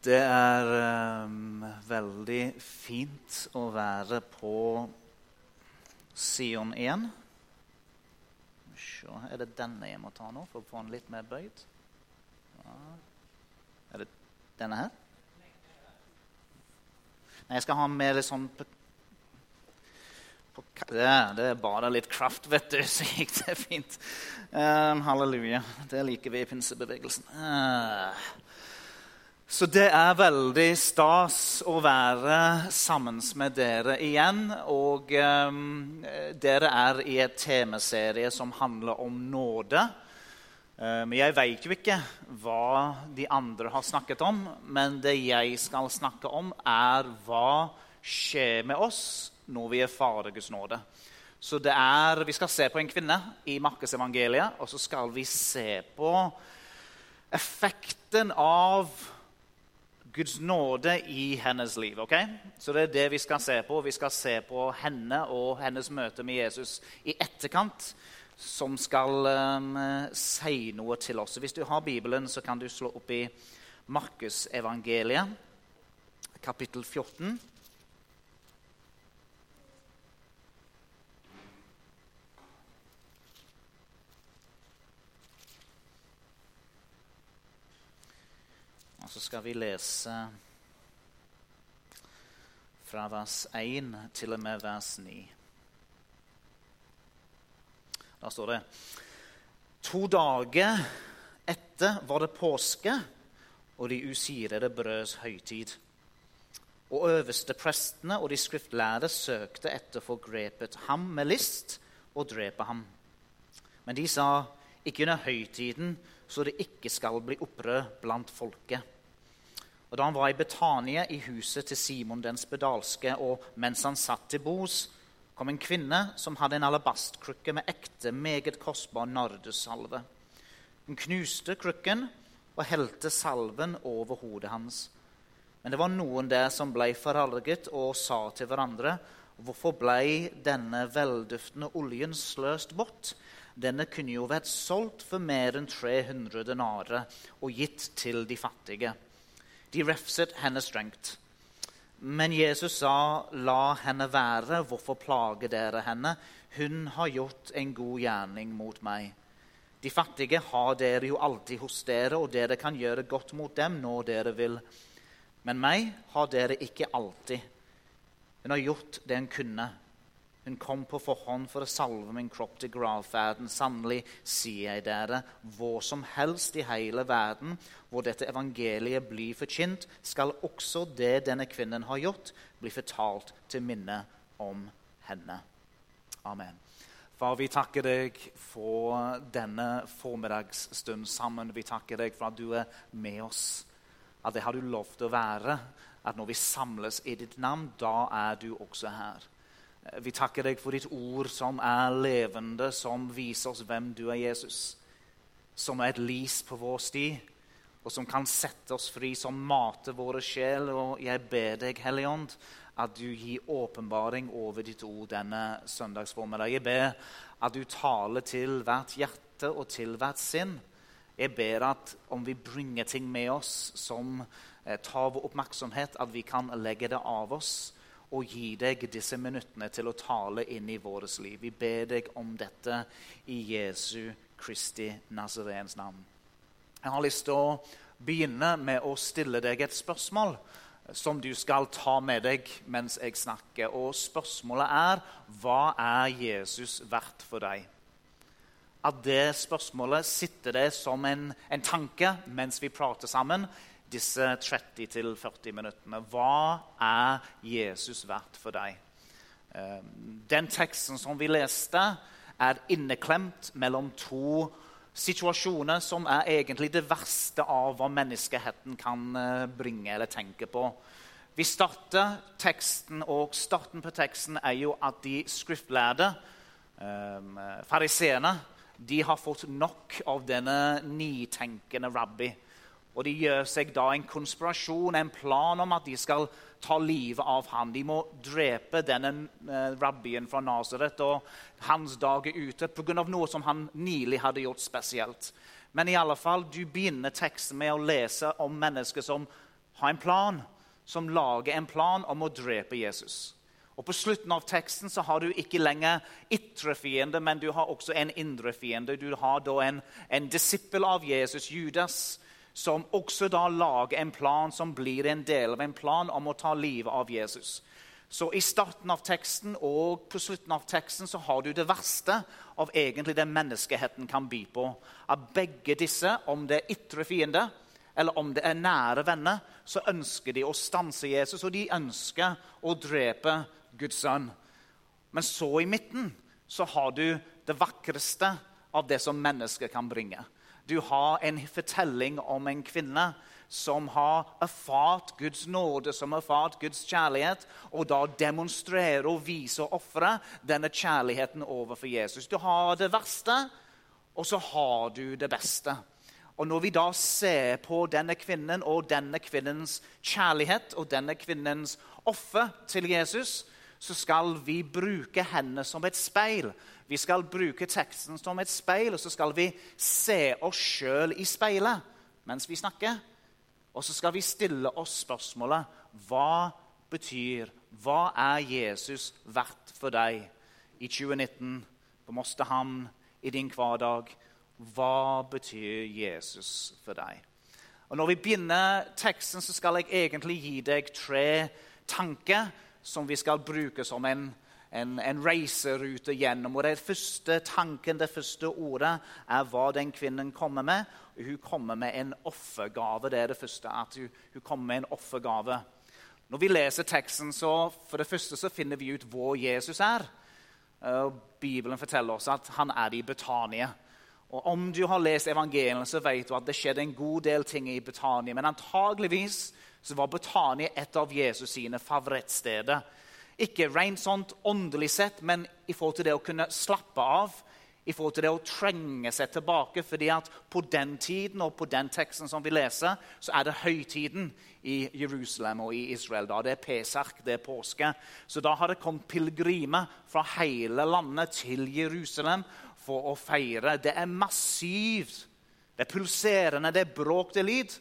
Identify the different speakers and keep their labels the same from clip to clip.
Speaker 1: Det er um, veldig fint å være på Sion 1. Se, er det denne jeg må ta nå for å få den litt mer bøyd? Ja. Er det denne her? Nei, jeg skal ha mer litt sånn på, på, det, det, er bare litt kraft, vet du, så gikk det fint. Um, halleluja. Det liker vi i pinsebevegelsen. Uh. Så det er veldig stas å være sammen med dere igjen. Og um, dere er i et temaserie som handler om nåde. Men um, jeg vet jo ikke hva de andre har snakket om. Men det jeg skal snakke om, er hva skjer med oss når vi er Fader nåde. Så det er, Vi skal se på en kvinne i Markusevangeliet, og så skal vi se på effekten av Guds nåde i hennes liv. ok? Så Det er det vi skal se på. Vi skal se på henne og hennes møte med Jesus i etterkant, som skal um, si noe til oss. Hvis du har Bibelen, så kan du slå opp i Markusevangeliet, kapittel 14. Og så skal vi lese fra vers 1 til og med vers 9. Da står det To dager etter var det påske og de usirede brøds høytid. Og øverste prestene og de skriftlærde søkte etter å få grepet ham med list og drepe ham. Men de sa, ikke under høytiden, så det ikke skal bli opprør blant folket. Og Da han var i Betania, i huset til Simon den spedalske, og mens han satt til bords, kom en kvinne som hadde en alabastkrukke med ekte, meget kostbar nardussalve. Hun knuste krukken og helte salven over hodet hans. Men det var noen der som ble forarget og sa til hverandre.: Hvorfor ble denne velduftende oljen sløst bort? Denne kunne jo vært solgt for mer enn 300 denarer og gitt til de fattige. De refset henne strengt. Men Jesus sa, 'La henne være. Hvorfor plager dere henne? Hun har gjort en god gjerning mot meg.' De fattige har dere jo alltid hos dere, og dere kan gjøre godt mot dem når dere vil. Men meg har dere ikke alltid. Hun har gjort det hun kunne. Hun kom på forhånd for å salve min kropp til gravferden. Sannelig sier jeg dere, hvor som helst i hele verden hvor dette evangeliet blir forkynt, skal også det denne kvinnen har gjort, bli fortalt til minne om henne. Amen. Far, vi takker deg for denne formiddagsstund sammen. Vi takker deg for at du er med oss. At det har du lovt å være. At når vi samles i ditt navn, da er du også her. Vi takker deg for ditt ord som er levende, som viser oss hvem du er, Jesus. Som er et lys på vår sti, og som kan sette oss fri, som mater våre sjel. Og jeg ber deg, Hellige Ånd, at du gir åpenbaring over ditt ord denne søndagsformiddag. Jeg ber at du taler til hvert hjerte og til hvert sinn. Jeg ber at om vi bringer ting med oss som eh, tar vår oppmerksomhet, at vi kan legge det av oss og gi deg disse minuttene til å tale inn i vårt liv. Vi ber deg om dette i Jesu Kristi Nazarens navn. Jeg har lyst til å begynne med å stille deg et spørsmål som du skal ta med deg mens jeg snakker. Og spørsmålet er hva er Jesus verdt for deg? At det spørsmålet sitter det som en, en tanke mens vi prater sammen disse 30-40 minuttene. Hva er Jesus verdt for deg? Eh, den teksten som vi leste, er inneklemt mellom to situasjoner som er egentlig det verste av hva menneskeheten kan eh, bringe eller tenke på. Vi starter teksten, og Starten på teksten er jo at de skriftlærde, eh, fariseerne, de har fått nok av denne nitenkende rabbi. Og de gjør seg da en konspirasjon, en plan om at de skal ta livet av ham. De må drepe denne eh, rabbien fra Nazareth og hans dag er ute pga. noe som han nylig hadde gjort spesielt. Men i alle fall, du begynner teksten med å lese om mennesker som har en plan, som lager en plan om å drepe Jesus. Og På slutten av teksten så har du ikke lenger ytre fiende, men du har også en indre fiende. Du har da en, en disippel av Jesus, Judas, som også da lager en plan som blir en del av en plan om å ta livet av Jesus. Så I starten av teksten og på slutten av teksten så har du det verste av egentlig det menneskeheten kan by på. Av begge disse, om det er ytre fiende eller om det er nære venner, så ønsker de å stanse Jesus, og de ønsker å drepe Guds sønn. Men så i midten så har du det vakreste av det som mennesker kan bringe. Du har en fortelling om en kvinne som har erfart Guds nåde, som har erfart Guds kjærlighet, og da demonstrerer og viser og ofrer denne kjærligheten overfor Jesus. Du har det verste, og så har du det beste. Og Når vi da ser på denne kvinnen og denne kvinnens kjærlighet og denne kvinnens offer til Jesus, så skal vi bruke henne som et speil. Vi skal bruke teksten som et speil, og så skal vi se oss sjøl i speilet mens vi snakker. Og så skal vi stille oss spørsmålet hva betyr Hva er Jesus verdt for deg i 2019, på Mosterhamn, i din hverdag? Hva betyr Jesus for deg? Og Når vi begynner teksten, så skal jeg egentlig gi deg tre tanker som vi skal bruke som en en, en reiserute gjennom. Og det første tanken, det første ordet, er hva den kvinnen kommer med. Hun kommer med en offergave. Det er det første. at Hun, hun kommer med en offergave. Når vi leser teksten, så for det første så finner vi ut hvor Jesus er. Bibelen forteller oss at han er i Betania. Og Om du har lest evangeliet, så vet du at det skjedde en god del ting i Betania. Men antageligvis så var Betania et av Jesus sine favorittsteder. Ikke rent sånt åndelig sett, men i forhold til det å kunne slappe av. I forhold til det å trenge seg tilbake. fordi at på den tiden og på den teksten som vi leser, så er det høytiden i Jerusalem og i Israel. da. Det er Pesach, det er påske. Så da har det kommet pilegrimer fra hele landet til Jerusalem for å feire. Det er massivt. Det er pulserende, det er bråk, det er lyd.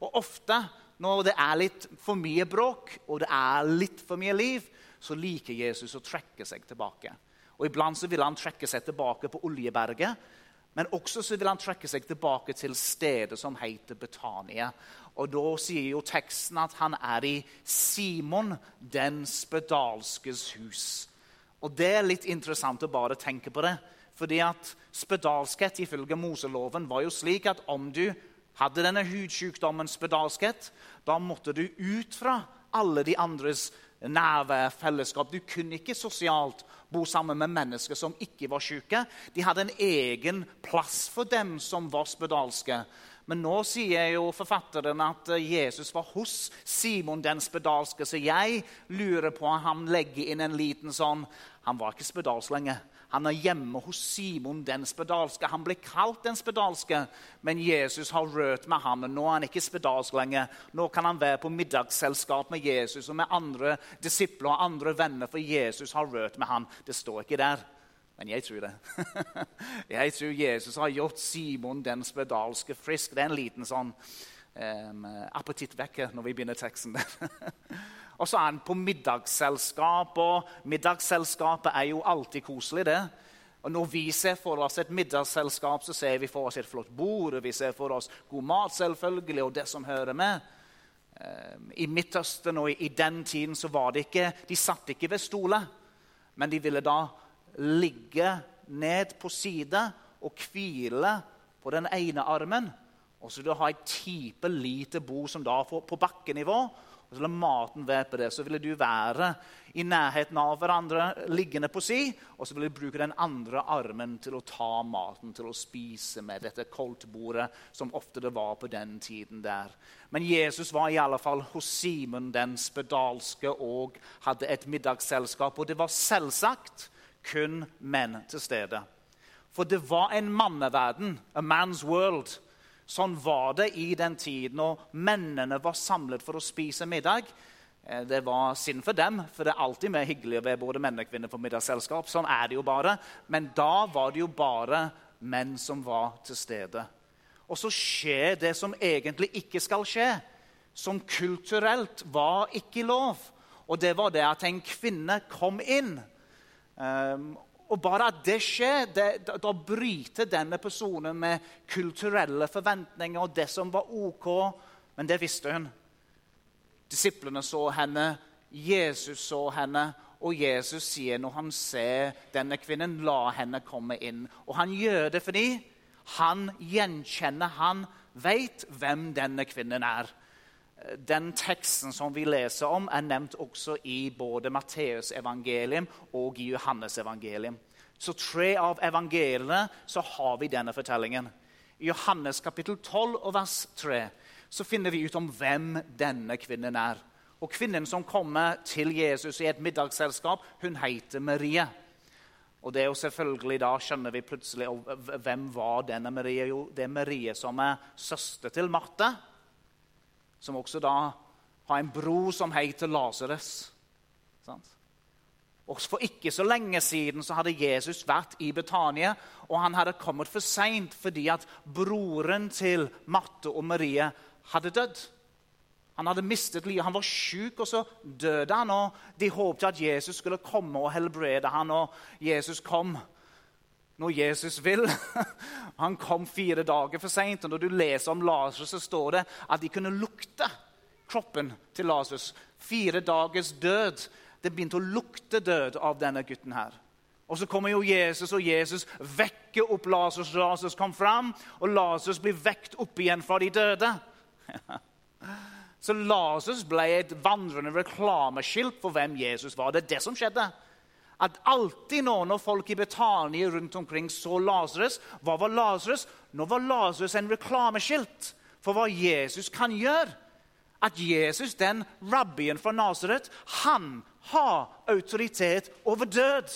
Speaker 1: Og ofte når det er litt for mye bråk og det er litt for mye liv, så liker Jesus å trekke seg tilbake. Og Iblant så vil han trekke seg tilbake på Oljeberget, men også så vil han trekke seg tilbake til stedet som heter Betania. Og Da sier jo teksten at han er i Simon den spedalskes hus. Og Det er litt interessant å bare tenke på det. Fordi at spedalskhet ifølge Moseloven var jo slik at om du hadde denne hudsykdommen spedalskhet, da måtte du ut fra alle de andres nærvær, fellesskap. Du kunne ikke sosialt bo sammen med mennesker som ikke var syke. De hadde en egen plass for dem som var spedalske. Men nå sier jo forfatteren at Jesus var hos Simon den spedalske, så jeg lurer på om han legger inn en liten sånn Han var ikke spedalsk lenger. Han er hjemme hos Simon den spedalske. Han ble kalt den spedalske, men Jesus har rørt med ham. Nå er han ikke spedalsk lenger. Nå kan han være på middagsselskap med Jesus og med andre disipler og andre venner, for Jesus har rørt med ham. Det står ikke der. Men jeg tror det. jeg tror Jesus har gjort Simon den spedalske frisk. Det er en liten sånn um, appetittvekker når vi begynner teksten. Og så er han på middagsselskap, og middagsselskapet er jo alltid koselig, det. Og Når vi ser for oss et middagsselskap, så ser vi for oss et flott bord. og Vi ser for oss god mat, selvfølgelig, og det som hører med. Ehm, I Midtøsten og i den tiden så var det ikke De satt ikke ved stoler, men de ville da ligge ned på side og hvile på den ene armen. Og så du ha et type lite bord som da får på bakkenivå og så la maten være på det. Så ville du være i nærheten av hverandre, liggende på si, og så ville du bruke den andre armen til å ta maten, til å spise med dette koldtbordet, som ofte det var på den tiden der. Men Jesus var i alle fall hos Simon den spedalske og hadde et middagsselskap. Og det var selvsagt kun menn til stede. For det var en manneverden, a man's world, Sånn var det i den tiden når mennene var samlet for å spise middag. Eh, det var synd for dem, for det er alltid mer hyggelig å være både menn og kvinner på middagsselskap. Sånn er det jo bare. Men da var det jo bare menn som var til stede. Og så skjer det som egentlig ikke skal skje. som kulturelt var ikke lov. Og det var det at en kvinne kom inn. Um, og bare at det skjer, det, da, bryter denne personen med kulturelle forventninger og det som var OK. Men det visste hun. Disiplene så henne, Jesus så henne, og Jesus sier når han ser denne kvinnen, la henne komme inn. Og han gjør det fordi han gjenkjenner, han vet hvem denne kvinnen er. Den teksten som vi leser om, er nevnt også i både Matteus evangelium og i Johannes evangelium. Så tre av evangeliene så har vi denne fortellingen. I Johannes kapittel 12 og vers 3 så finner vi ut om hvem denne kvinnen er. Og Kvinnen som kommer til Jesus i et middagsselskap, hun heter Marie. Og det er jo selvfølgelig Da skjønner vi plutselig hvem var denne Marie. Jo, det er Marie som er søster til Marte som også da har en bro som heter Lasarus. Og For ikke så lenge siden så hadde Jesus vært i Betania, og han hadde kommet for seint fordi at broren til Marte og Marie hadde dødd. Han hadde mistet livet. Han var syk, og så døde han. og De håpte at Jesus skulle komme og helbrede han, og Jesus kom når Jesus vil. Han kom fire dager for seint. Når du leser om Lasers, så står det at de kunne lukte kroppen til Lasers. Fire dagers død. Det begynte å lukte død av denne gutten her. Og Så kommer jo Jesus, og Jesus vekker opp Lasers. Lasers kom fram, og Lasers blir vekt opp igjen fra de døde. Så Lasers ble et vandrende reklameskilt for hvem Jesus var. Det er det som skjedde at alltid nå når folk i Betania rundt omkring så Lasarus Hva var Lasarus? Nå var Lasarus en reklameskilt for hva Jesus kan gjøre. At Jesus, den rabbien fra Nasaret, han har autoritet over død.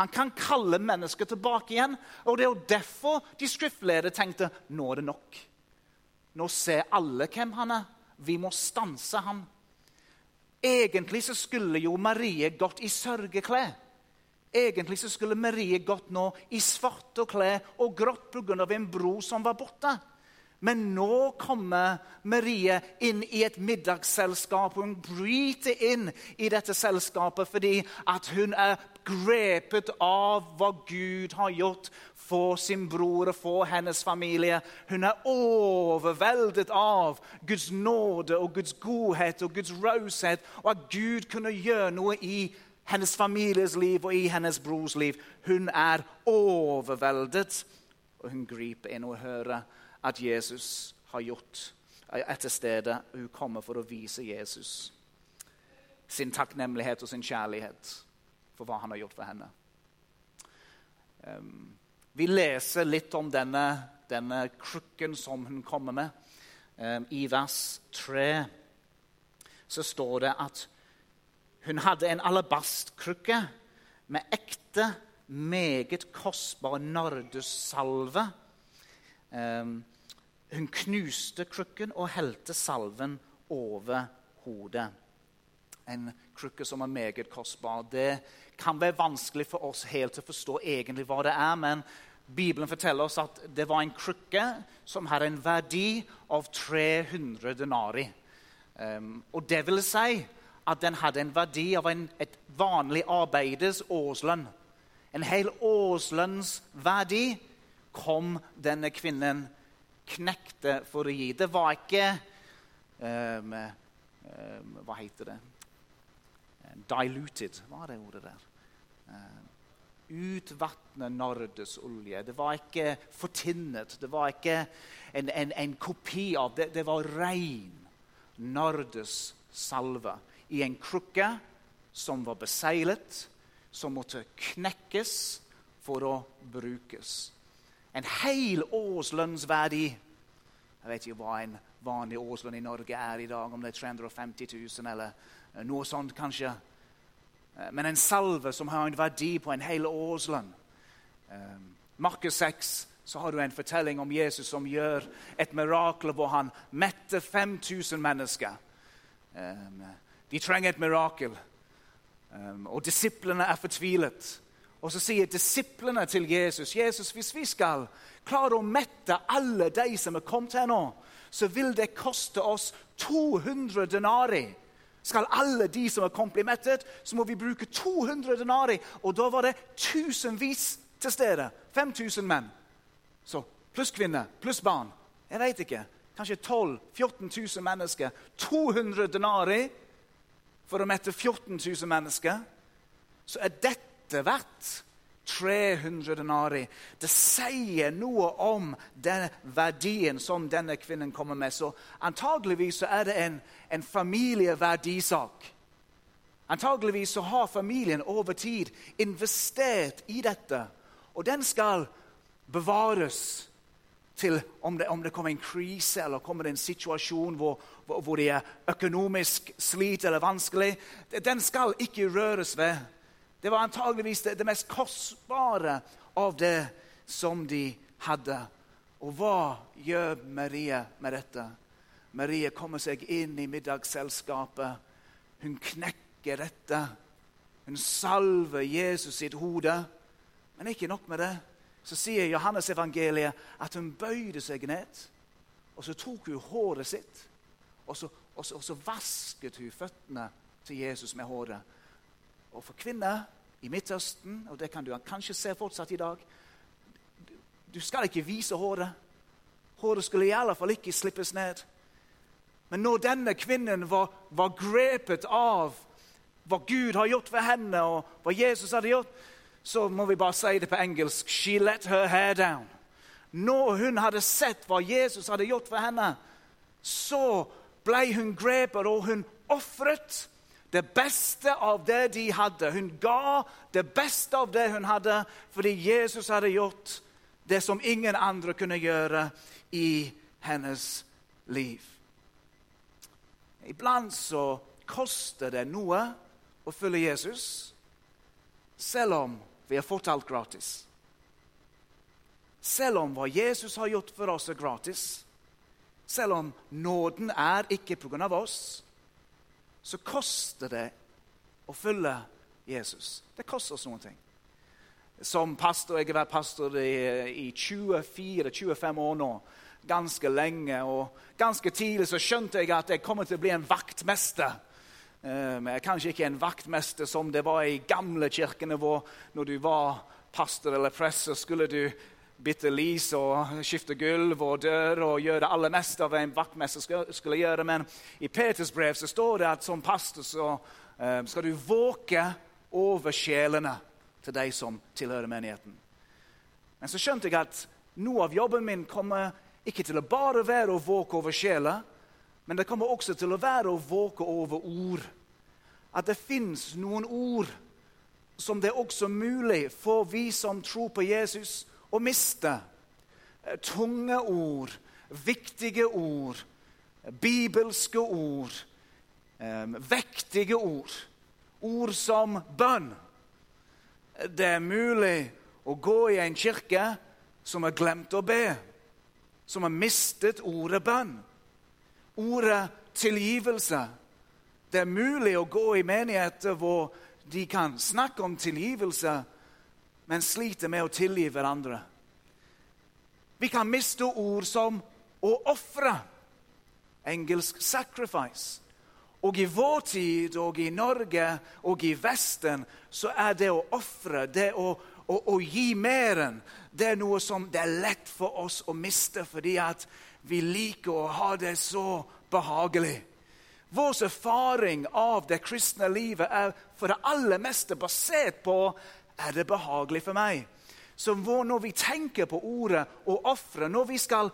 Speaker 1: Han kan kalle mennesker tilbake igjen. Og Det er jo derfor de skriftledere tenkte nå er det nok. Nå ser alle hvem han er. Vi må stanse ham. Egentlig så skulle jo Marie gått i sørgeklær. Egentlig så skulle Marie gått nå i svarte klær og grått pga. en bror som var borte. Men nå kommer Marie inn i et middagsselskap. Hun bryter inn i dette selskapet fordi hun er grepet av hva Gud har gjort for sin bror og for hennes familie. Hun er overveldet av Guds nåde og Guds godhet og Guds raushet, og at Gud kunne gjøre noe i hennes families liv og i hennes brors liv. Hun er overveldet. Og hun griper inn og hører at Jesus har gjort etter stedet. Hun kommer for å vise Jesus sin takknemlighet og sin kjærlighet for hva han har gjort for henne. Um, vi leser litt om denne, denne krukken som hun kommer med. Um, I vers 3 så står det at hun hadde en alabastkrukke med ekte, meget kostbar nardussalve. Um, hun knuste krukken og helte salven over hodet. En krukke som er meget kostbar. Det kan være vanskelig for oss helt å forstå egentlig hva det er, men Bibelen forteller oss at det var en krukke som hadde en verdi av 300 denari. Um, og det vil si at den hadde en verdi av en, et vanlig arbeiders årslønn. En hel årslønns verdi kom denne kvinnen knekte for å gi. Det var ikke um, um, Hva heter det? Diluted, hva er det ordet der? Utvatne Nardes olje. Det var ikke fortinnet. Det var ikke en, en, en kopi av det. Det var ren nardussalve i en krukke som var beseglet, som måtte knekkes for å brukes. En hel årslønnsverdi. Jeg vet ikke hva en vanlig årslønn i Norge er i dag, om det er 350 000 eller eh, noe sånt kanskje. Eh, men en salve som har en verdi på en hel årslønn. Eh, Markus 6 så har du en fortelling om Jesus som gjør et mirakel hvor han metter 5000 mennesker. De trenger et mirakel. Um, og disiplene er fortvilet. Og så sier disiplene til Jesus Jesus, hvis vi skal klare å mette alle de som er kommet her nå, så vil det koste oss 200 denari. Skal alle de som er komplimentet, så må vi bruke 200 denari. Og da var det tusenvis til stede. 5000 menn. Så pluss kvinner, pluss barn. Jeg vet ikke. Kanskje 12 000-14 000 mennesker. 200 denari for å mette 14 000 mennesker. Så er dette verdt 300 denari. Det sier noe om den verdien som denne kvinnen kommer med. Så antageligvis så er det en, en familieverdisak. Antageligvis så har familien over tid investert i dette. Og den skal bevares til om det, om det kommer en krise eller kommer det en situasjon hvor, hvor, hvor de er økonomisk slit eller vanskelig. Den skal ikke røres ved. Det var antageligvis det, det mest kostbare av det som de hadde. Og hva gjør Marie med dette? Marie kommer seg inn i middagsselskapet. Hun knekker dette. Hun salver Jesus sitt hode. Men ikke nok med det. Så sier Johannes evangeliet at hun bøyde seg ned. Og så tok hun håret sitt, og så, og så, og så vasket hun føttene til Jesus med håret. Og for kvinner i Midtøsten, og det kan du kanskje se fortsatt i dag Du skal ikke vise håret. Håret skulle i alle fall ikke slippes ned. Men når denne kvinnen var, var grepet av hva Gud har gjort for henne, og hva Jesus hadde gjort, så må vi bare si det på engelsk She let her hair down. Når hun hadde sett hva Jesus hadde gjort for henne, så ble hun grepet, og hun ofret det beste av det de hadde. Hun ga det beste av det hun hadde, fordi Jesus hadde gjort det som ingen andre kunne gjøre i hennes liv. Iblant så koster det noe å følge Jesus, selv om vi har fått alt gratis. Selv om hva Jesus har gjort for oss, er gratis. Selv om nåden er ikke pga. oss, så koster det å følge Jesus. Det koster oss noen ting. Som pastor, Jeg har vært pastor i, i 24-25 år nå. Ganske lenge. Og ganske tidlig så skjønte jeg at jeg kommer til å bli en vaktmester. Um, kanskje ikke en vaktmester som det var i gamle kirkene, hvor når du var pastor eller prest, så skulle du bytte lys og skifte gulv og dør og gjøre det aller meste av en vaktmester skulle gjøre. Men i Peters brev så står det at som pastor så uh, skal du våke over sjelene til de som tilhører menigheten. Men så skjønte jeg at noe av jobben min kommer ikke til å bare være å våke over sjeler, men det kommer også til å være å våke over ord. At det fins noen ord som det er også mulig for vi som tror på Jesus, å miste. Eh, tunge ord, viktige ord, bibelske ord, eh, vektige ord. Ord som bønn. Det er mulig å gå i en kirke som har glemt å be, som har mistet ordet bønn. Ordet tilgivelse. Det er mulig å gå i menigheter hvor de kan snakke om tilgivelse, men sliter med å tilgi hverandre. Vi kan miste ord som å ofre. Engelsk 'sacrifice'. Og i vår tid og i Norge og i Vesten så er det å ofre, det å, å, å gi mer det er noe som det er lett for oss å miste fordi at vi liker å ha det så behagelig. Vår erfaring av det kristne livet er for det aller meste basert på er det behagelig for meg. Så når vi tenker på ordet og offeret, når vi skal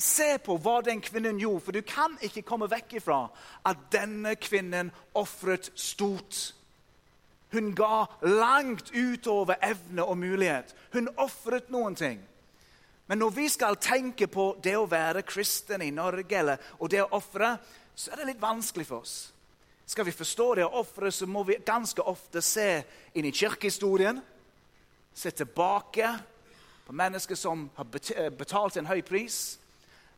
Speaker 1: se på hva den kvinnen gjorde For du kan ikke komme vekk ifra at denne kvinnen ofret stort. Hun ga langt utover evne og mulighet. Hun ofret noen ting. Men når vi skal tenke på det å være kristen i Norge eller, og det å ofre, så er det litt vanskelig for oss. Skal vi forstå det å ofre, så må vi ganske ofte se inn i kirkehistorien se tilbake på mennesker som har betalt en høy pris.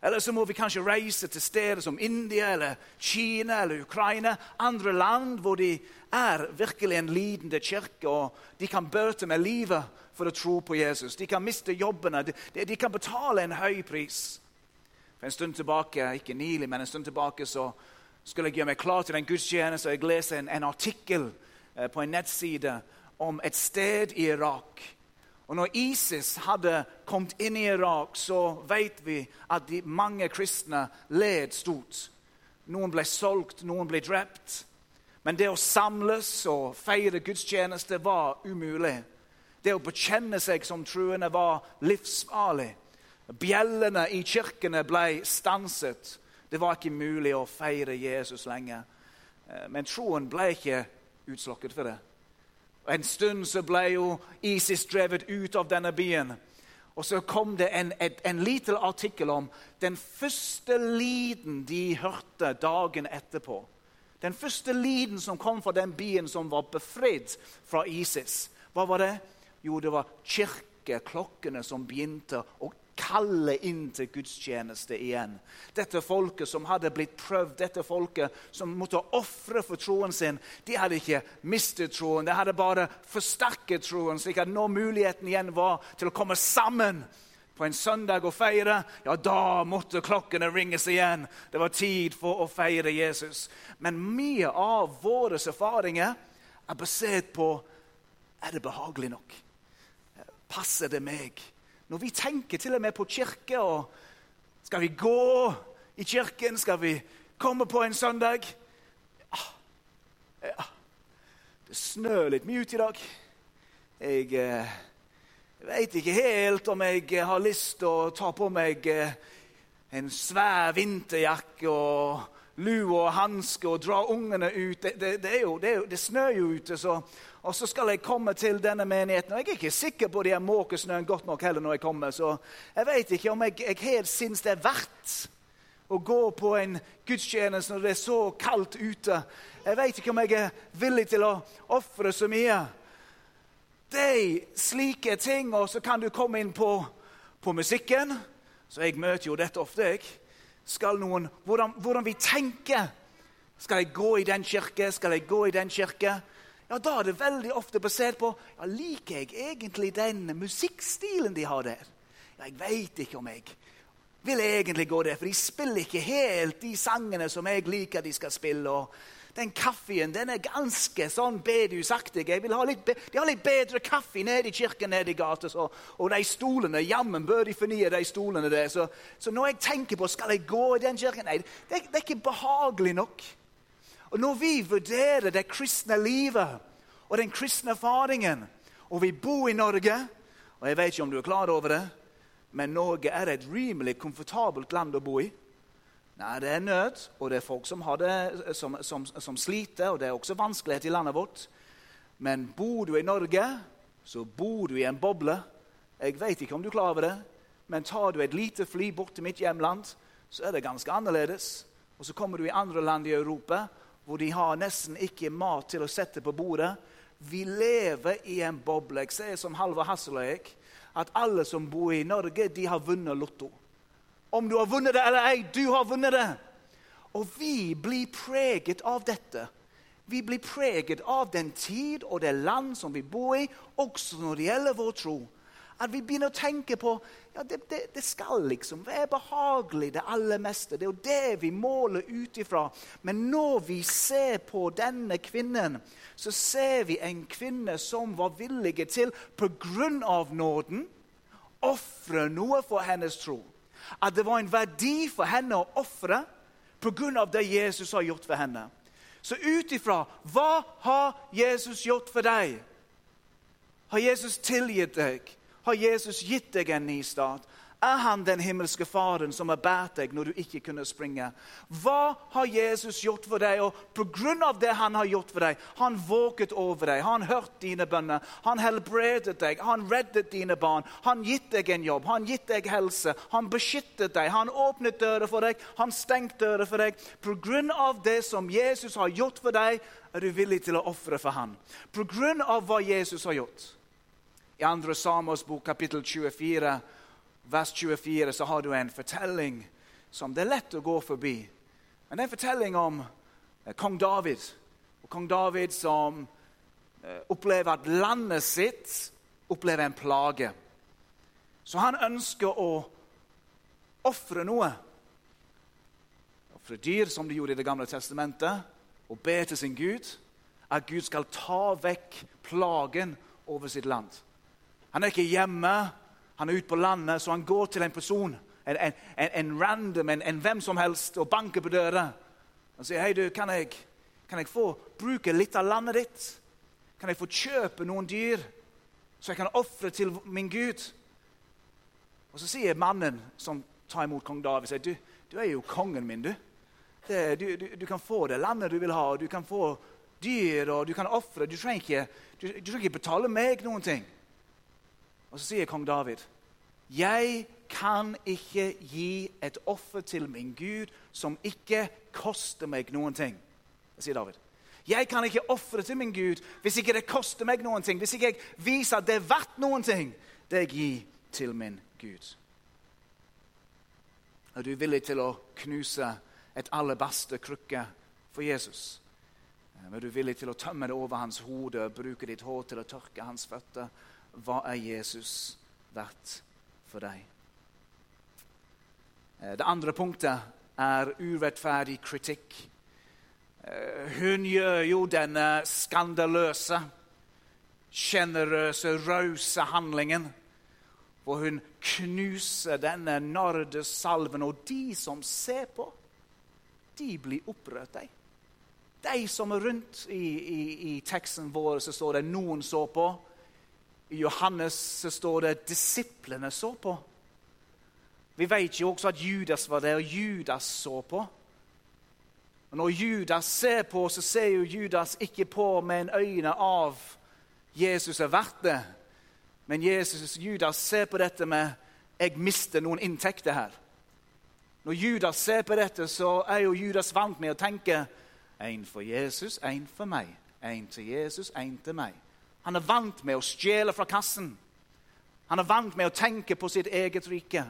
Speaker 1: Eller så må vi kanskje reise til steder som India eller Kina eller Ukraina. Andre land hvor de er virkelig en lidende kirke, og de kan bøte med livet for å tro på Jesus. De kan miste jobbene, de, de kan betale en høy pris.
Speaker 2: For en stund tilbake ikke nylig, men en stund tilbake så skulle jeg gjøre meg klar til en gudstjeneste, og jeg leser en, en artikkel eh, på en nettside om et sted i Irak. Og når ISIS hadde kommet inn i Irak, så vet vi at de mange kristne led stort. Noen ble solgt, noen ble drept. Men det å samles og feire gudstjeneste var umulig. Det å bekjenne seg som truende var livsfarlig. Bjellene i kirkene ble stanset. Det var ikke mulig å feire Jesus lenger. Eh, men troen ble ikke utslokket for det. En stund så ble jo ISIS drevet ut av denne byen. Og så kom det en, en, en liten artikkel om den første lyden de hørte dagen etterpå. Den første lyden som kom fra den byen som var befridd fra ISIS. Hva var det? Jo, det var kirkeklokkene som begynte å kalle inn til gudstjeneste igjen. Dette folket som hadde blitt prøvd, dette folket som måtte ofre for troen sin, de hadde ikke mistet troen, de hadde bare forsterket troen, slik at når muligheten igjen var til å komme sammen på en søndag og feire, ja, da måtte klokkene ringes igjen. Det var tid for å feire Jesus. Men mye av våre erfaringer er basert på er det behagelig nok. Passer det meg? Når vi tenker til og med på kirke og Skal vi gå i kirken? Skal vi komme på en søndag? Ja, ja. Det snør litt mye ute i dag. Jeg, eh, veit ikke helt om jeg har lyst til å ta på meg eh, en svær vinterjakke og lue og hanske og dra ungene ut. Det, det, det, jo, det snør jo ute, så og så skal jeg komme til denne menigheten. Og jeg er ikke sikker på de jeg måkesnøen godt nok heller når jeg kommer. Så jeg vet ikke om jeg, jeg helt syns det er verdt å gå på en gudstjeneste når det er så kaldt ute. Jeg vet ikke om jeg er villig til å ofre så mye. Det er slike ting, og så kan du komme inn på, på musikken. Så jeg møter jo dette ofte, jeg. Skal noen, hvordan, hvordan vi tenker. Skal jeg gå i den kirke? Skal jeg gå i den kirke? Ja, da er det veldig ofte basert på ja, liker jeg egentlig den musikkstilen de har der. Ja, jeg veit ikke om jeg vil egentlig gå der, for de spiller ikke helt de sangene som jeg liker de skal spille. og den kaffen den er ganske sånn bedusaktig. Ha de har litt bedre kaffe nede i kirken nede i gata. Og de stolene, jammen bør de fornye de stolene der. Så, så, når jeg tenker på skal jeg gå i den kirken Nei, det, det er ikke behagelig nok. Og Når vi vurderer det kristne livet og den kristne erfaringen, og vi bor i Norge og Jeg vet ikke om du er klar over det, men Norge er et rimelig komfortabelt land å bo i. Nei, Det er nød, og det er folk som, det, som, som, som sliter, og det er også vanskelighet i landet vårt. Men bor du i Norge, så bor du i en boble. Jeg vet ikke om du er klar over det, men tar du et lite fly bort til mitt hjemland, så er det ganske annerledes. Og så kommer du i andre land i Europa hvor de har nesten ikke mat til å sette på bordet. Vi lever i en boble. Jeg sier som Halvor Hasseløyek at alle som bor i Norge, de har vunnet Lotto. Om du har vunnet det eller ei, du har vunnet det. Og vi blir preget av dette. Vi blir preget av den tid og det land som vi bor i, også når det gjelder vår tro. At vi begynner å tenke på ja, det, det, det skal liksom være behagelig, det aller meste. Det er jo det vi måler ut ifra. Men når vi ser på denne kvinnen, så ser vi en kvinne som var villig til, pga. nåden, ofre noe for hennes tro. At det var en verdi for henne å ofre pga. det Jesus har gjort for henne. Så ut ifra hva har Jesus gjort for deg? Har Jesus tilgitt deg? Har Jesus gitt deg en ny start? Er han den himmelske Faren som har båret deg når du ikke kunne springe? Hva har Jesus gjort for deg? Og pga. det han har gjort for deg, han våket over deg, han hørt dine bønner, han helbredet deg, han reddet dine barn, han gitt deg en jobb, han gitt deg helse, han beskyttet deg, han åpnet dører for deg, han stengt dører for deg? Pga. det som Jesus har gjort for deg, er du villig til å ofre for ham. Pga. hva Jesus har gjort. I 2. Samos bok, kapittel 24, vers 24, så har du en fortelling som det er lett å gå forbi. Men det er en fortelling om eh, kong David. Og kong David som eh, opplever at landet sitt opplever en plage. Så han ønsker å ofre noe ofre dyr, som de gjorde i Det gamle testamentet, og be til sin Gud, at Gud skal ta vekk plagen over sitt land. Han er ikke hjemme, han er ute på landet, så han går til en person, en, en, en random, en, en, hvem som helst, og banker på døra. Han sier, 'Hei, du, kan jeg, kan jeg få bruke litt av landet ditt?' 'Kan jeg få kjøpe noen dyr, så jeg kan ofre til min Gud?' Og Så sier mannen som tar imot kong David, sier, du, du er jo kongen min, du. Det, du, du. du, kan få det landet du vil ha, og du kan få dyr, og du kan ofre. Du trenger du trenger ikke betale meg noen ting. Og så sier kong David, 'Jeg kan ikke gi et offer til min Gud som ikke koster meg noen ting.' Det sier David. Jeg kan ikke ofre til min Gud hvis ikke det koster meg noen ting. Hvis ikke jeg viser at det er verdt noen ting, det jeg gir til min Gud. Er du villig til å knuse et alabasterkrukke for Jesus? Er du villig til å tømme det over hans hode bruke ditt hår til å tørke hans føtter? Hva er Jesus verdt for deg? Eh, det andre punktet er urettferdig kritikk. Eh, hun gjør jo denne skandaløse, sjenerøse, rause handlingen hvor hun knuser denne nardesalven, og de som ser på, de blir opprørt. De. de som er rundt i, i, i teksten vår, så står det 'noen så på'. I Johannes så står det 'disiplene så på'. Vi vet jo også at Judas var der, og Judas så på. Og Når Judas ser på, så ser jo Judas ikke på med en øyne av Jesus er verdt det. Men Jesus, Judas ser på dette med 'jeg mister noen inntekter her'. Når Judas ser på dette, så er jo Judas vant med å tenke én for Jesus, én for meg. Én til Jesus, én til meg. Han er vant med å stjele fra kassen. Han er vant med å tenke på sitt eget rike.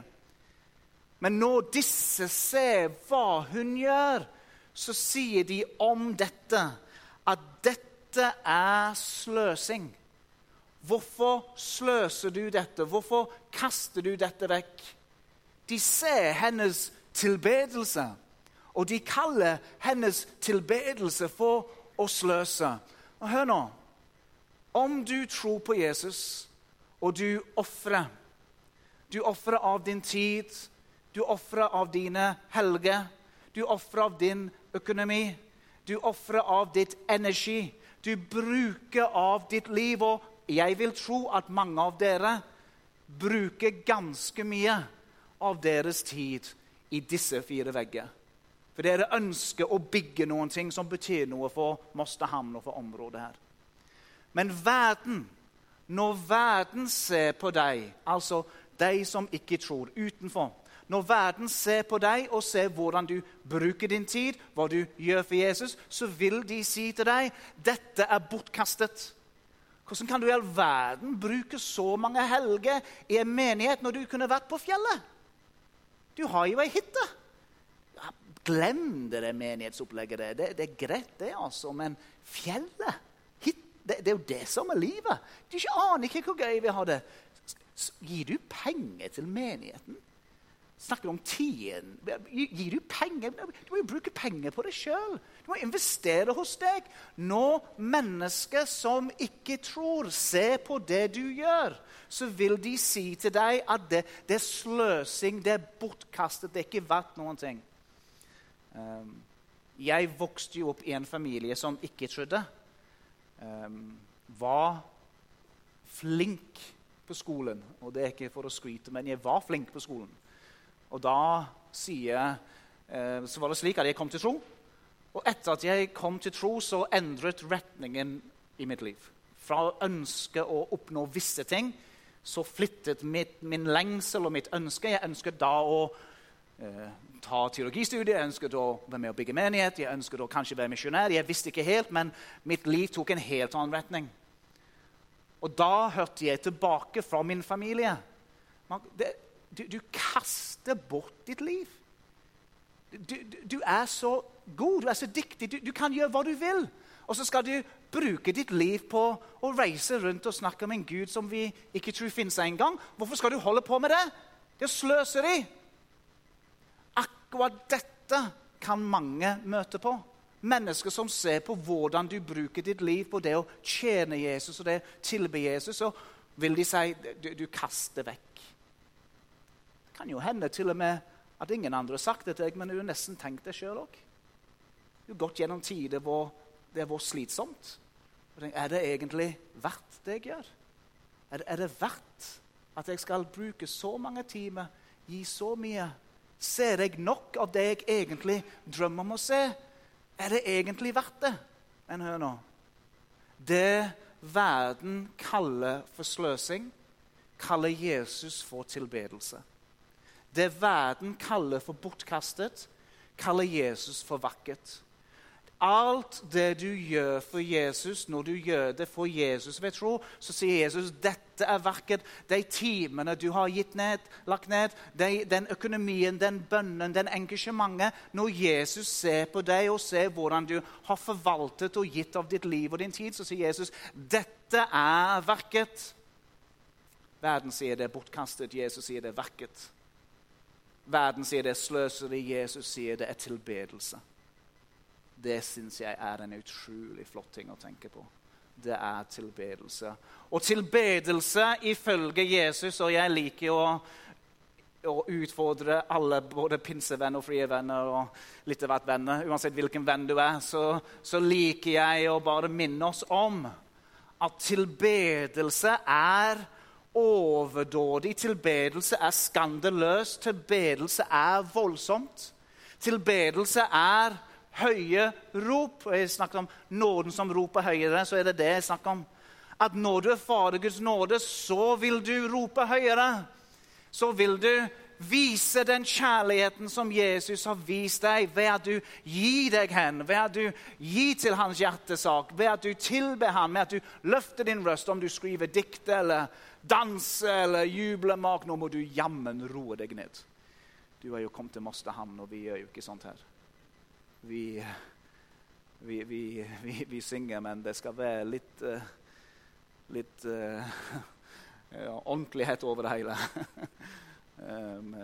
Speaker 2: Men når disse ser hva hun gjør, så sier de om dette at dette er sløsing. Hvorfor sløser du dette? Hvorfor kaster du dette vekk? De ser hennes tilbedelse, og de kaller hennes tilbedelse for å sløse. Og Hør nå. Om du tror på Jesus, og du ofrer Du ofrer av din tid, du ofrer av dine helger, du ofrer av din økonomi, du ofrer av ditt energi. Du bruker av ditt liv. Og jeg vil tro at mange av dere bruker ganske mye av deres tid i disse fire vegger. For dere ønsker å bygge noen ting som betyr noe for Mosterhamn og for området her. Men verden, når verden ser på deg, altså de som ikke tror, utenfor Når verden ser på deg og ser hvordan du bruker din tid, hva du gjør for Jesus, så vil de si til deg dette er bortkastet. Hvordan kan du i all verden bruke så mange helger i en menighet når du kunne vært på fjellet? Du har jo ei hytte. Glem det, menighetsopplegget. Det, det er greit, det, altså. Men fjellet det, det, er jo det som er livet. Du ikke aner ikke hvor gøy vi har det. Gir du penger til menigheten? Snakker om tiden? Gir du penger? Du må jo bruke penger på deg sjøl. Du må investere hos deg. Når mennesker som ikke tror, ser på det du gjør, så vil de si til deg at det, det er sløsing, det er bortkastet, det er ikke verdt noen ting. Um, jeg vokste jo opp i en familie som ikke trodde var flink på skolen. Og det er ikke for å skryte, men jeg var flink på skolen. Og da sier, uh, så var det slik at jeg kom til tro. Og etter at jeg kom til tro, så endret retningen i mitt liv. Fra å ønske å oppnå visse ting, så flyttet mitt, min lengsel og mitt ønske Jeg ønsket da å ta teologistudiet, jeg ønsket å være med å bygge menighet, jeg ønsket å kanskje være misjonær. Jeg visste ikke helt, men mitt liv tok en helt annen retning. Og da hørte jeg tilbake fra min familie. Du, du kaster bort ditt liv. Du, du, du, er så god, du er så dyktig, du, kan gjøre hva du vil. Og så skal du bruke ditt liv på å reise rundt og snakke om en Gud som vi ikke tror finnes engang. Hvorfor skal du holde på med det? Det er sløseri akkurat dette kan mange møte på. Mennesker som ser på hvordan du bruker ditt liv på det å tjene Jesus og det å tilbe Jesus, så vil de si du, du kaster vekk. Det kan jo hende til og med at ingen andre har sagt det til deg, men du har nesten tenkt det sjøl òg. Du har gått gjennom tider hvor det har vært slitsomt. Er det egentlig verdt det jeg gjør? Er det, er det verdt at jeg skal bruke så mange timer, gi så mye? Ser jeg nok av det jeg egentlig drømmer om å se? Er det egentlig verdt det? Men hør nå. Det verden kaller for sløsing, kaller Jesus for tilbedelse. Det verden kaller for bortkastet, kaller Jesus for vakkert. Alt det du gjør for Jesus, når du gjør det for Jesus ved tro, så sier Jesus dette er verket. De timene du har gitt ned, lagt ned, de, den økonomien, den bønnen, den engasjementet Når Jesus ser på deg og ser hvordan du har forvaltet og gitt av ditt liv og din tid, så sier Jesus dette er verket. Verden sier det er bortkastet, Jesus sier det er verket. Verden sier det er sløseri, Jesus sier det er tilbedelse. Det syns jeg er en utrolig flott ting å tenke på. Det er tilbedelse. Og tilbedelse ifølge Jesus, og jeg liker å, å utfordre alle, både pinsevenner og frie venner og litt av hvert venner, uansett hvilken venn du er, så, så liker jeg å bare minne oss om at tilbedelse er overdådig. Tilbedelse er skandaløst. Tilbedelse er voldsomt. Tilbedelse er høye rop. Og jeg snakker om nåden som roper høyere, så er det det jeg snakker om. At når du er Fader Guds nåde, så vil du rope høyere. Så vil du vise den kjærligheten som Jesus har vist deg, ved at du gir deg hen, ved at du gir til hans hjertesak, ved at du tilber ham, med at du løfter din røst, om du skriver dikt eller danser eller jubler mak. nå må du jammen roe deg ned. Du har jo kommet til Mosterhamn, og vi gjør jo ikke sånt her. Vi, vi, vi, vi synger, men det skal være litt, uh, litt uh, ja, ordentlighet over det hele. um,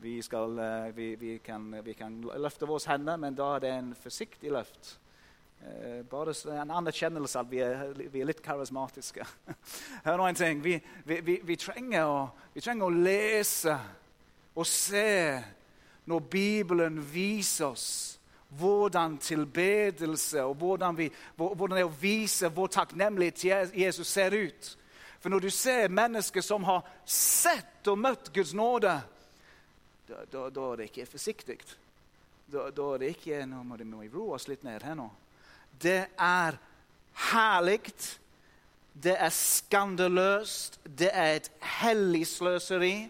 Speaker 2: vi, skal, vi, vi, kan, vi kan løfte våre hender, men da er det en forsiktig løft. Eh, bare en anerkjennelse at vi er, vi er litt karismatiske. Hør nå en ting. Vi, trenger å, vi, trenger å, lese og se når Bibelen viser oss hvordan tilbedelse og hvordan, hvordan det å vise hvor takknemlighet Jesus ser ut. For når du ser mennesker som har sett og møtt Guds nåde, da, da, da er det ikke forsiktig. Da, da, er det ikke Nå må vi roe oss litt ned her nå det er herlig. Det er skandaløst. Det er et hellig sløseri.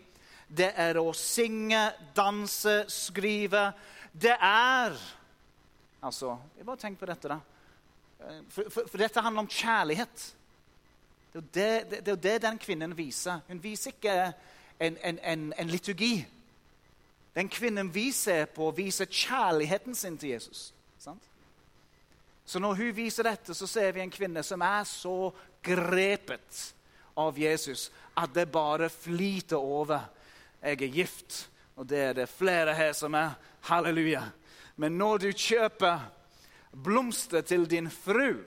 Speaker 2: Det er å synge, danse, skrive. Det er Altså, Bare tenk på dette, da. For, for, for dette handler om kjærlighet. Det er, det, det, det er det den kvinnen viser. Hun viser ikke en, en, en, en liturgi. Den kvinnen vi ser på, viser kjærligheten sin til Jesus. Sant? Så når hun viser dette, så ser vi en kvinne som er så grepet av Jesus at det bare flyter over. Jeg er gift, og det er det flere her som er. Halleluja. Men når du kjøper blomster til din fru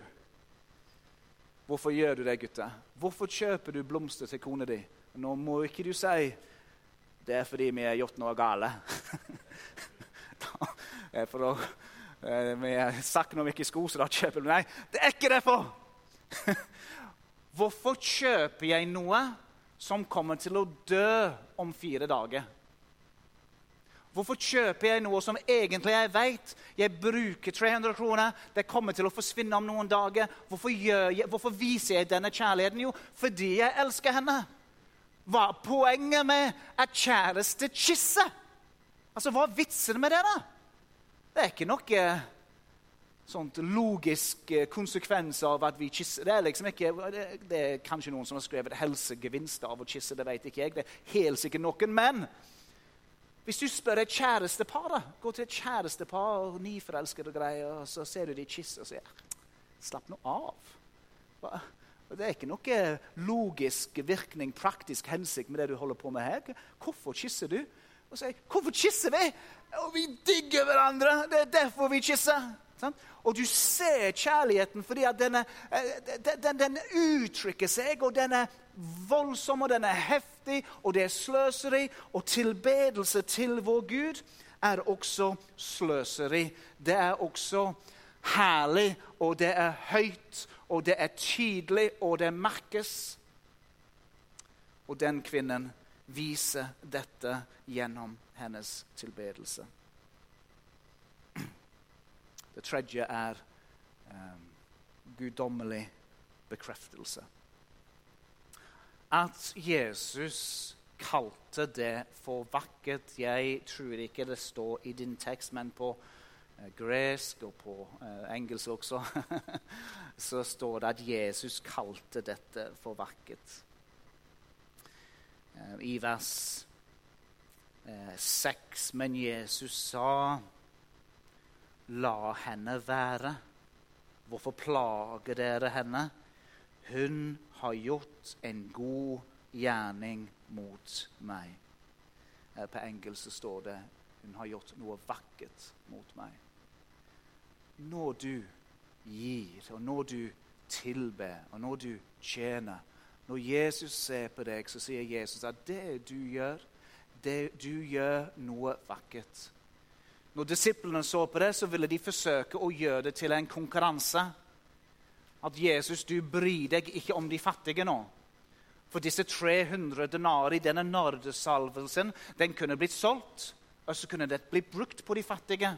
Speaker 2: Hvorfor gjør du det, gutter? Hvorfor kjøper du blomster til kona di? Nå må ikke du si det er fordi vi har gjort noe gale. er for å har sagt noe vi ikke skulle, så da kjøper du Nei, det er ikke derfor! Hvorfor kjøper jeg noe som kommer til å dø om fire dager? Hvorfor kjøper jeg noe som egentlig jeg vet jeg bruker 300 kroner, det kommer til å forsvinne om noen dager? Hvorfor, jeg, hvorfor viser jeg denne kjærligheten? Jo, fordi jeg elsker henne. Hva er poenget med at kjæreste kysser? Altså, Hva er vitsen med det? da? Det er ikke noe sånt logisk eh, konsekvens av at vi kysser. Det er liksom ikke, det, det er kanskje noen som har skrevet helsegevinster av å kysse. Det vet ikke jeg. Det er helt sikkert noen. Men hvis du spør et kjærestepar da, Gå til et kjærestepar, og nyforelskede greier, og så ser du de kysse og sier Slapp nå av. Det er ikke noe logisk virkning, praktisk hensikt med det du holder på med her. Hvorfor kysser du? og sier 'Hvorfor kysser vi?' Og vi digger hverandre. Det er derfor vi kysser. Sant? Og du ser kjærligheten fordi at den, den, den, uttrykker seg, og den er voldsom, og den er heftig, og det er sløseri. Og tilbedelse til vår Gud er også sløseri. Det er også herlig, og det er høyt, og det er tydelig, og det merkes. Og den kvinnen viser dette gjennom hennes tilbedelse. Det tredje er um, guddommelig bekreftelse. At Jesus kalte det for vakkert Jeg tror ikke det står i din tekst, men på uh, gresk og på uh, engelsk også så står det at Jesus kalte dette for vakkert. Uh, I vers 6, men Jesus sa La henne være. Hvorfor plager dere henne? Hun har gjort en god gjerning mot meg. På engelsk står det hun har gjort noe vakkert mot meg. Når du gir, og når du tilber, og når du tjener Når Jesus ser på deg, så sier Jesus at det du gjør, det du gjør noe vakkert. Når disiplene så på det, så ville de forsøke å gjøre det til en konkurranse. At Jesus, du bryr deg ikke om de fattige nå. For disse 300 denari, denne nardesalvelsen, den kunne blitt solgt. Og så kunne det blitt brukt på de fattige.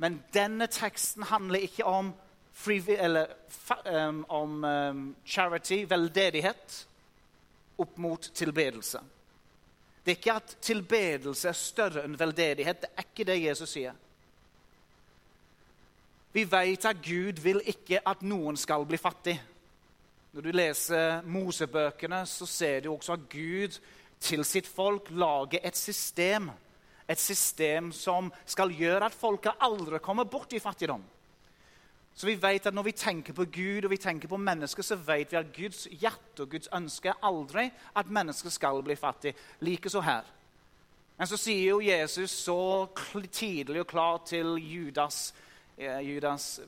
Speaker 2: Men denne teksten handler ikke om, eller, om charity, veldedighet, opp mot tilbedelse. Det er ikke at tilbedelse er større enn veldedighet. Det er ikke det Jesus sier. Vi vet at Gud vil ikke at noen skal bli fattig. Når du leser Mosebøkene, så ser du også at Gud til sitt folk lager et system. Et system som skal gjøre at folket aldri kommer bort i fattigdom. Så vi vet at Når vi tenker på Gud og vi tenker på mennesker, så vet vi at Guds hjerte og Guds ønske er aldri at mennesker skal bli fattige. Likeså her. Men så sier jo Jesus så tidlig og klart til Judas Judas,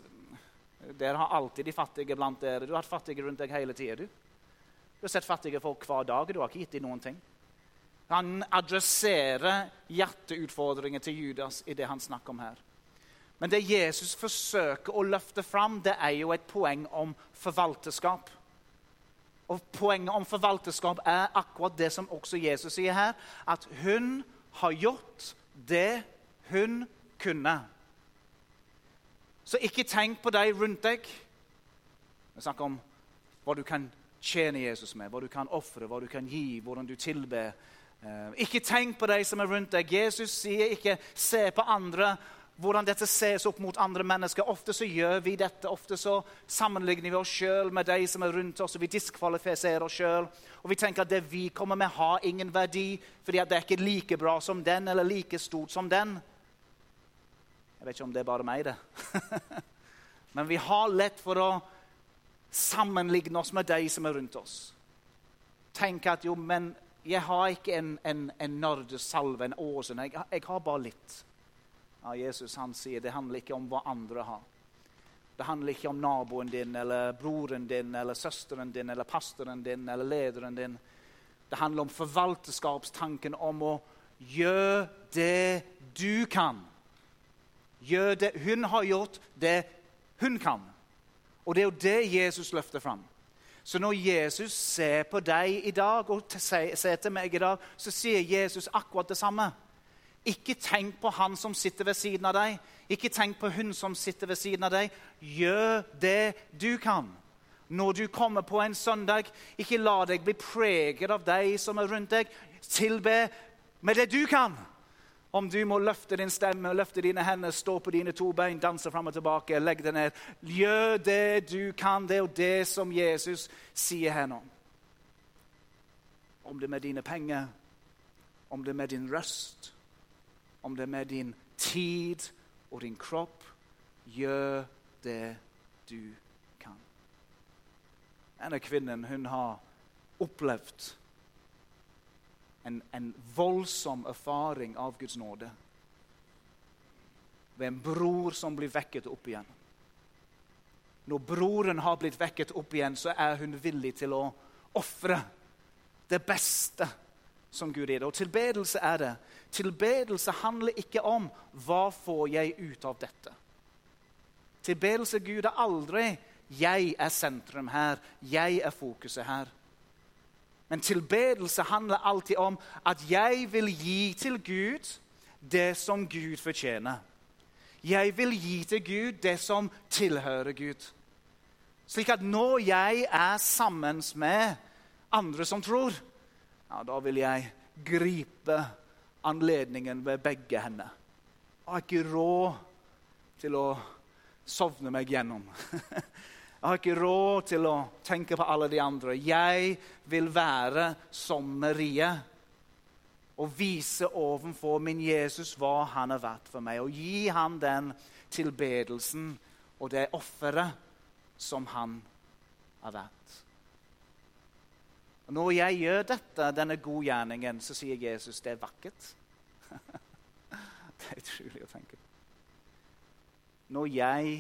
Speaker 2: Dere har alltid de fattige blant dere. Du har hatt fattige rundt deg hele tida. Du. du har sett fattige folk hver dag. Du har ikke gitt dem noen ting. Han adresserer hjerteutfordringer til Judas i det han snakker om her. Men det Jesus forsøker å løfte fram, det er jo et poeng om forvalterskap. Og Poenget om forvalterskap er akkurat det som også Jesus sier her. At hun har gjort det hun kunne. Så ikke tenk på de rundt deg. Vi snakker om hva du kan tjene Jesus med, hva du kan ofre, hva du kan gi, hvordan du tilber. Eh, ikke tenk på de som er rundt deg. Jesus sier ikke 'se på andre' hvordan dette ses opp mot andre mennesker. Ofte så gjør vi dette. Ofte så sammenligner vi oss sjøl med de som er rundt oss, og vi diskvalifiserer oss sjøl. Og vi tenker at det vi kommer med, har ingen verdi, fordi det er ikke like bra som den eller like stort som den. Jeg vet ikke om det er bare meg, det. Men vi har lett for å sammenligne oss med de som er rundt oss. Tenk at jo, men jeg har ikke en, en, en nardesalve, en åsen. Jeg, jeg har bare litt. Ja, Jesus han sier det handler ikke om hva andre har. Det handler ikke om naboen din eller broren din eller søsteren din eller pastoren din eller lederen din. Det handler om forvalterskapstanken om å gjøre det du kan. Gjør det Hun har gjort det hun kan. Og det er jo det Jesus løfter fram. Så når Jesus ser på deg i dag og ser til meg i dag, så sier Jesus akkurat det samme. Ikke tenk på han som sitter ved siden av deg. Ikke tenk på hun som sitter ved siden av deg. Gjør det du kan. Når du kommer på en søndag, ikke la deg bli preget av de som er rundt deg. Tilbe med det du kan. Om du må løfte din stemme, løfte dine hender, stå på dine to bein, danse fram og tilbake, legg deg ned. Gjør det du kan. Det er jo det som Jesus sier her nå. Om det er med dine penger, om det er med din røst, om det er med din tid og din kropp. Gjør det du kan. Denne kvinnen hun har opplevd en, en voldsom erfaring av Guds nåde. Ved en bror som blir vekket opp igjen. Når broren har blitt vekket opp igjen, så er hun villig til å ofre det beste som Gud gir. Og tilbedelse er det. Tilbedelse handler ikke om 'hva får jeg ut av dette'? Tilbedelse Gud er aldri 'jeg er sentrum her', 'jeg er fokuset her'. Men tilbedelse handler alltid om at jeg vil gi til Gud det som Gud fortjener. Jeg vil gi til Gud det som tilhører Gud. Slik at når jeg er sammen med andre som tror, ja, da vil jeg gripe anledningen ved begge hender. Jeg har ikke råd til å sovne meg gjennom. Jeg har ikke råd til å tenke på alle de andre. Jeg vil være som Marie og vise overfor min Jesus hva han har vært for meg. Og gi ham den tilbedelsen og det offeret som han har vært. Når jeg gjør dette, denne godgjerningen, så sier Jesus det er vakkert. det er utrolig å tenke på. Når jeg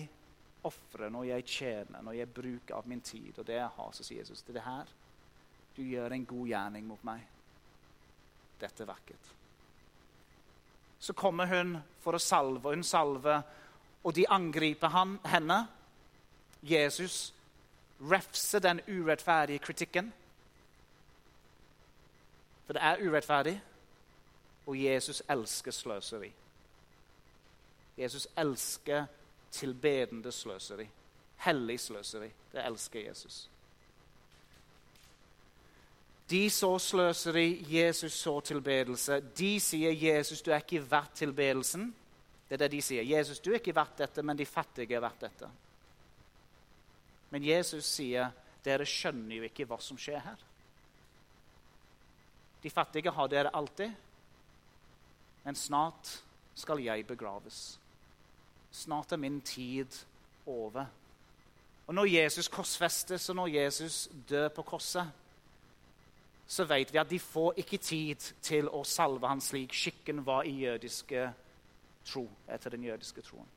Speaker 2: ofrer, når jeg tjener, når jeg bruker av min tid og det jeg har, så sier Jesus det er det her. Du gjør en god gjerning mot meg. Dette er vakkert. Så kommer hun for å salve, og hun salver, og de angriper han, henne. Jesus refser den urettferdige kritikken. For det er urettferdig, og Jesus elsker sløseri. Jesus elsker tilbedende sløseri. Hellig sløseri. Det elsker Jesus. De så sløseri, Jesus så tilbedelse. De sier, 'Jesus, du er ikke verdt tilbedelsen'. Det er det de sier. 'Jesus, du er ikke verdt dette, men de fattige er verdt dette'. Men Jesus sier, 'Dere skjønner jo ikke hva som skjer her'. De fattige har dere alltid, men snart skal jeg begraves. Snart er min tid over. Og Når Jesus korsfestes, og når Jesus dør på korset, så vet vi at de får ikke tid til å salve ham slik skikken var i jødiske tro, etter den jødiske troen.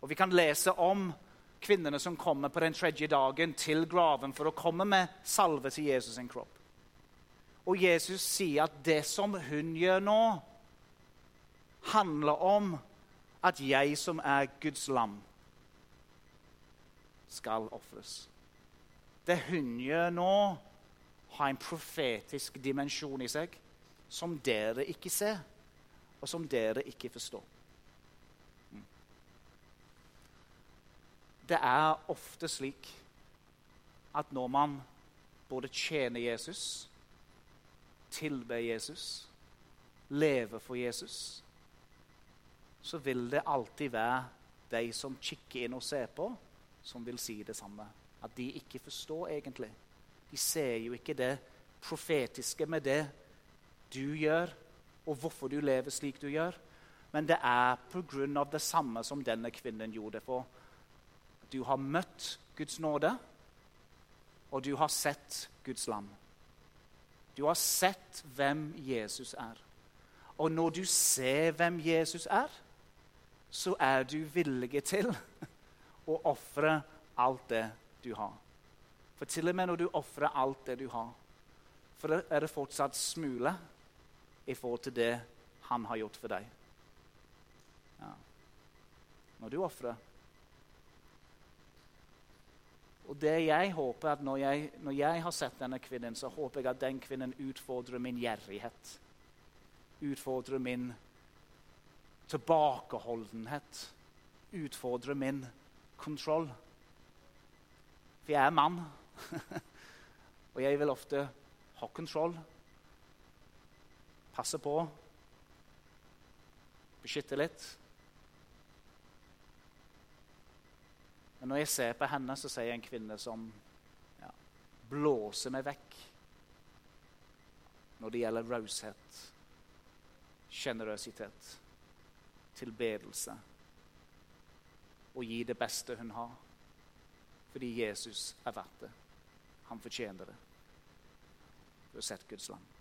Speaker 2: Og Vi kan lese om kvinnene som kommer på den tredje dagen til graven for å komme med salve til Jesus sin kropp. Og Jesus sier at det som hun gjør nå, handler om at jeg som er Guds lam, skal ofres. Det hun gjør nå, har en profetisk dimensjon i seg som dere ikke ser, og som dere ikke forstår. Mm. Det er ofte slik at når man både tjener Jesus, tilber Jesus, lever for Jesus, så vil det alltid være de som kikker inn og ser på, som vil si det samme. At de ikke forstår egentlig. De ser jo ikke det profetiske med det du gjør, og hvorfor du lever slik du gjør. Men det er pga. det samme som denne kvinnen gjorde. For du har møtt Guds nåde, og du har sett Guds lam. Du har sett hvem Jesus er. Og når du ser hvem Jesus er, så er du villig til å ofre alt det du har. For til og med når du ofrer alt det du har, for er det fortsatt smule i forhold til det han har gjort for deg. Ja. Når du ofrer. Og det jeg håper at når jeg, når jeg, har sett denne kvinnen, så håper jeg at den kvinnen utfordrer min gjerrighet. Utfordrer min tilbakeholdenhet utfordrer min kontroll. For jeg er mann, og jeg vil ofte ha kontroll. Passe på. Beskytte litt. Men når jeg ser på henne, så ser jeg en kvinne som ja, blåser meg vekk når det gjelder raushet, sjenerøsitet tilbedelse og gi det beste hun har. Fordi Jesus er verdt det. Han fortjener det. Du har sett Guds land.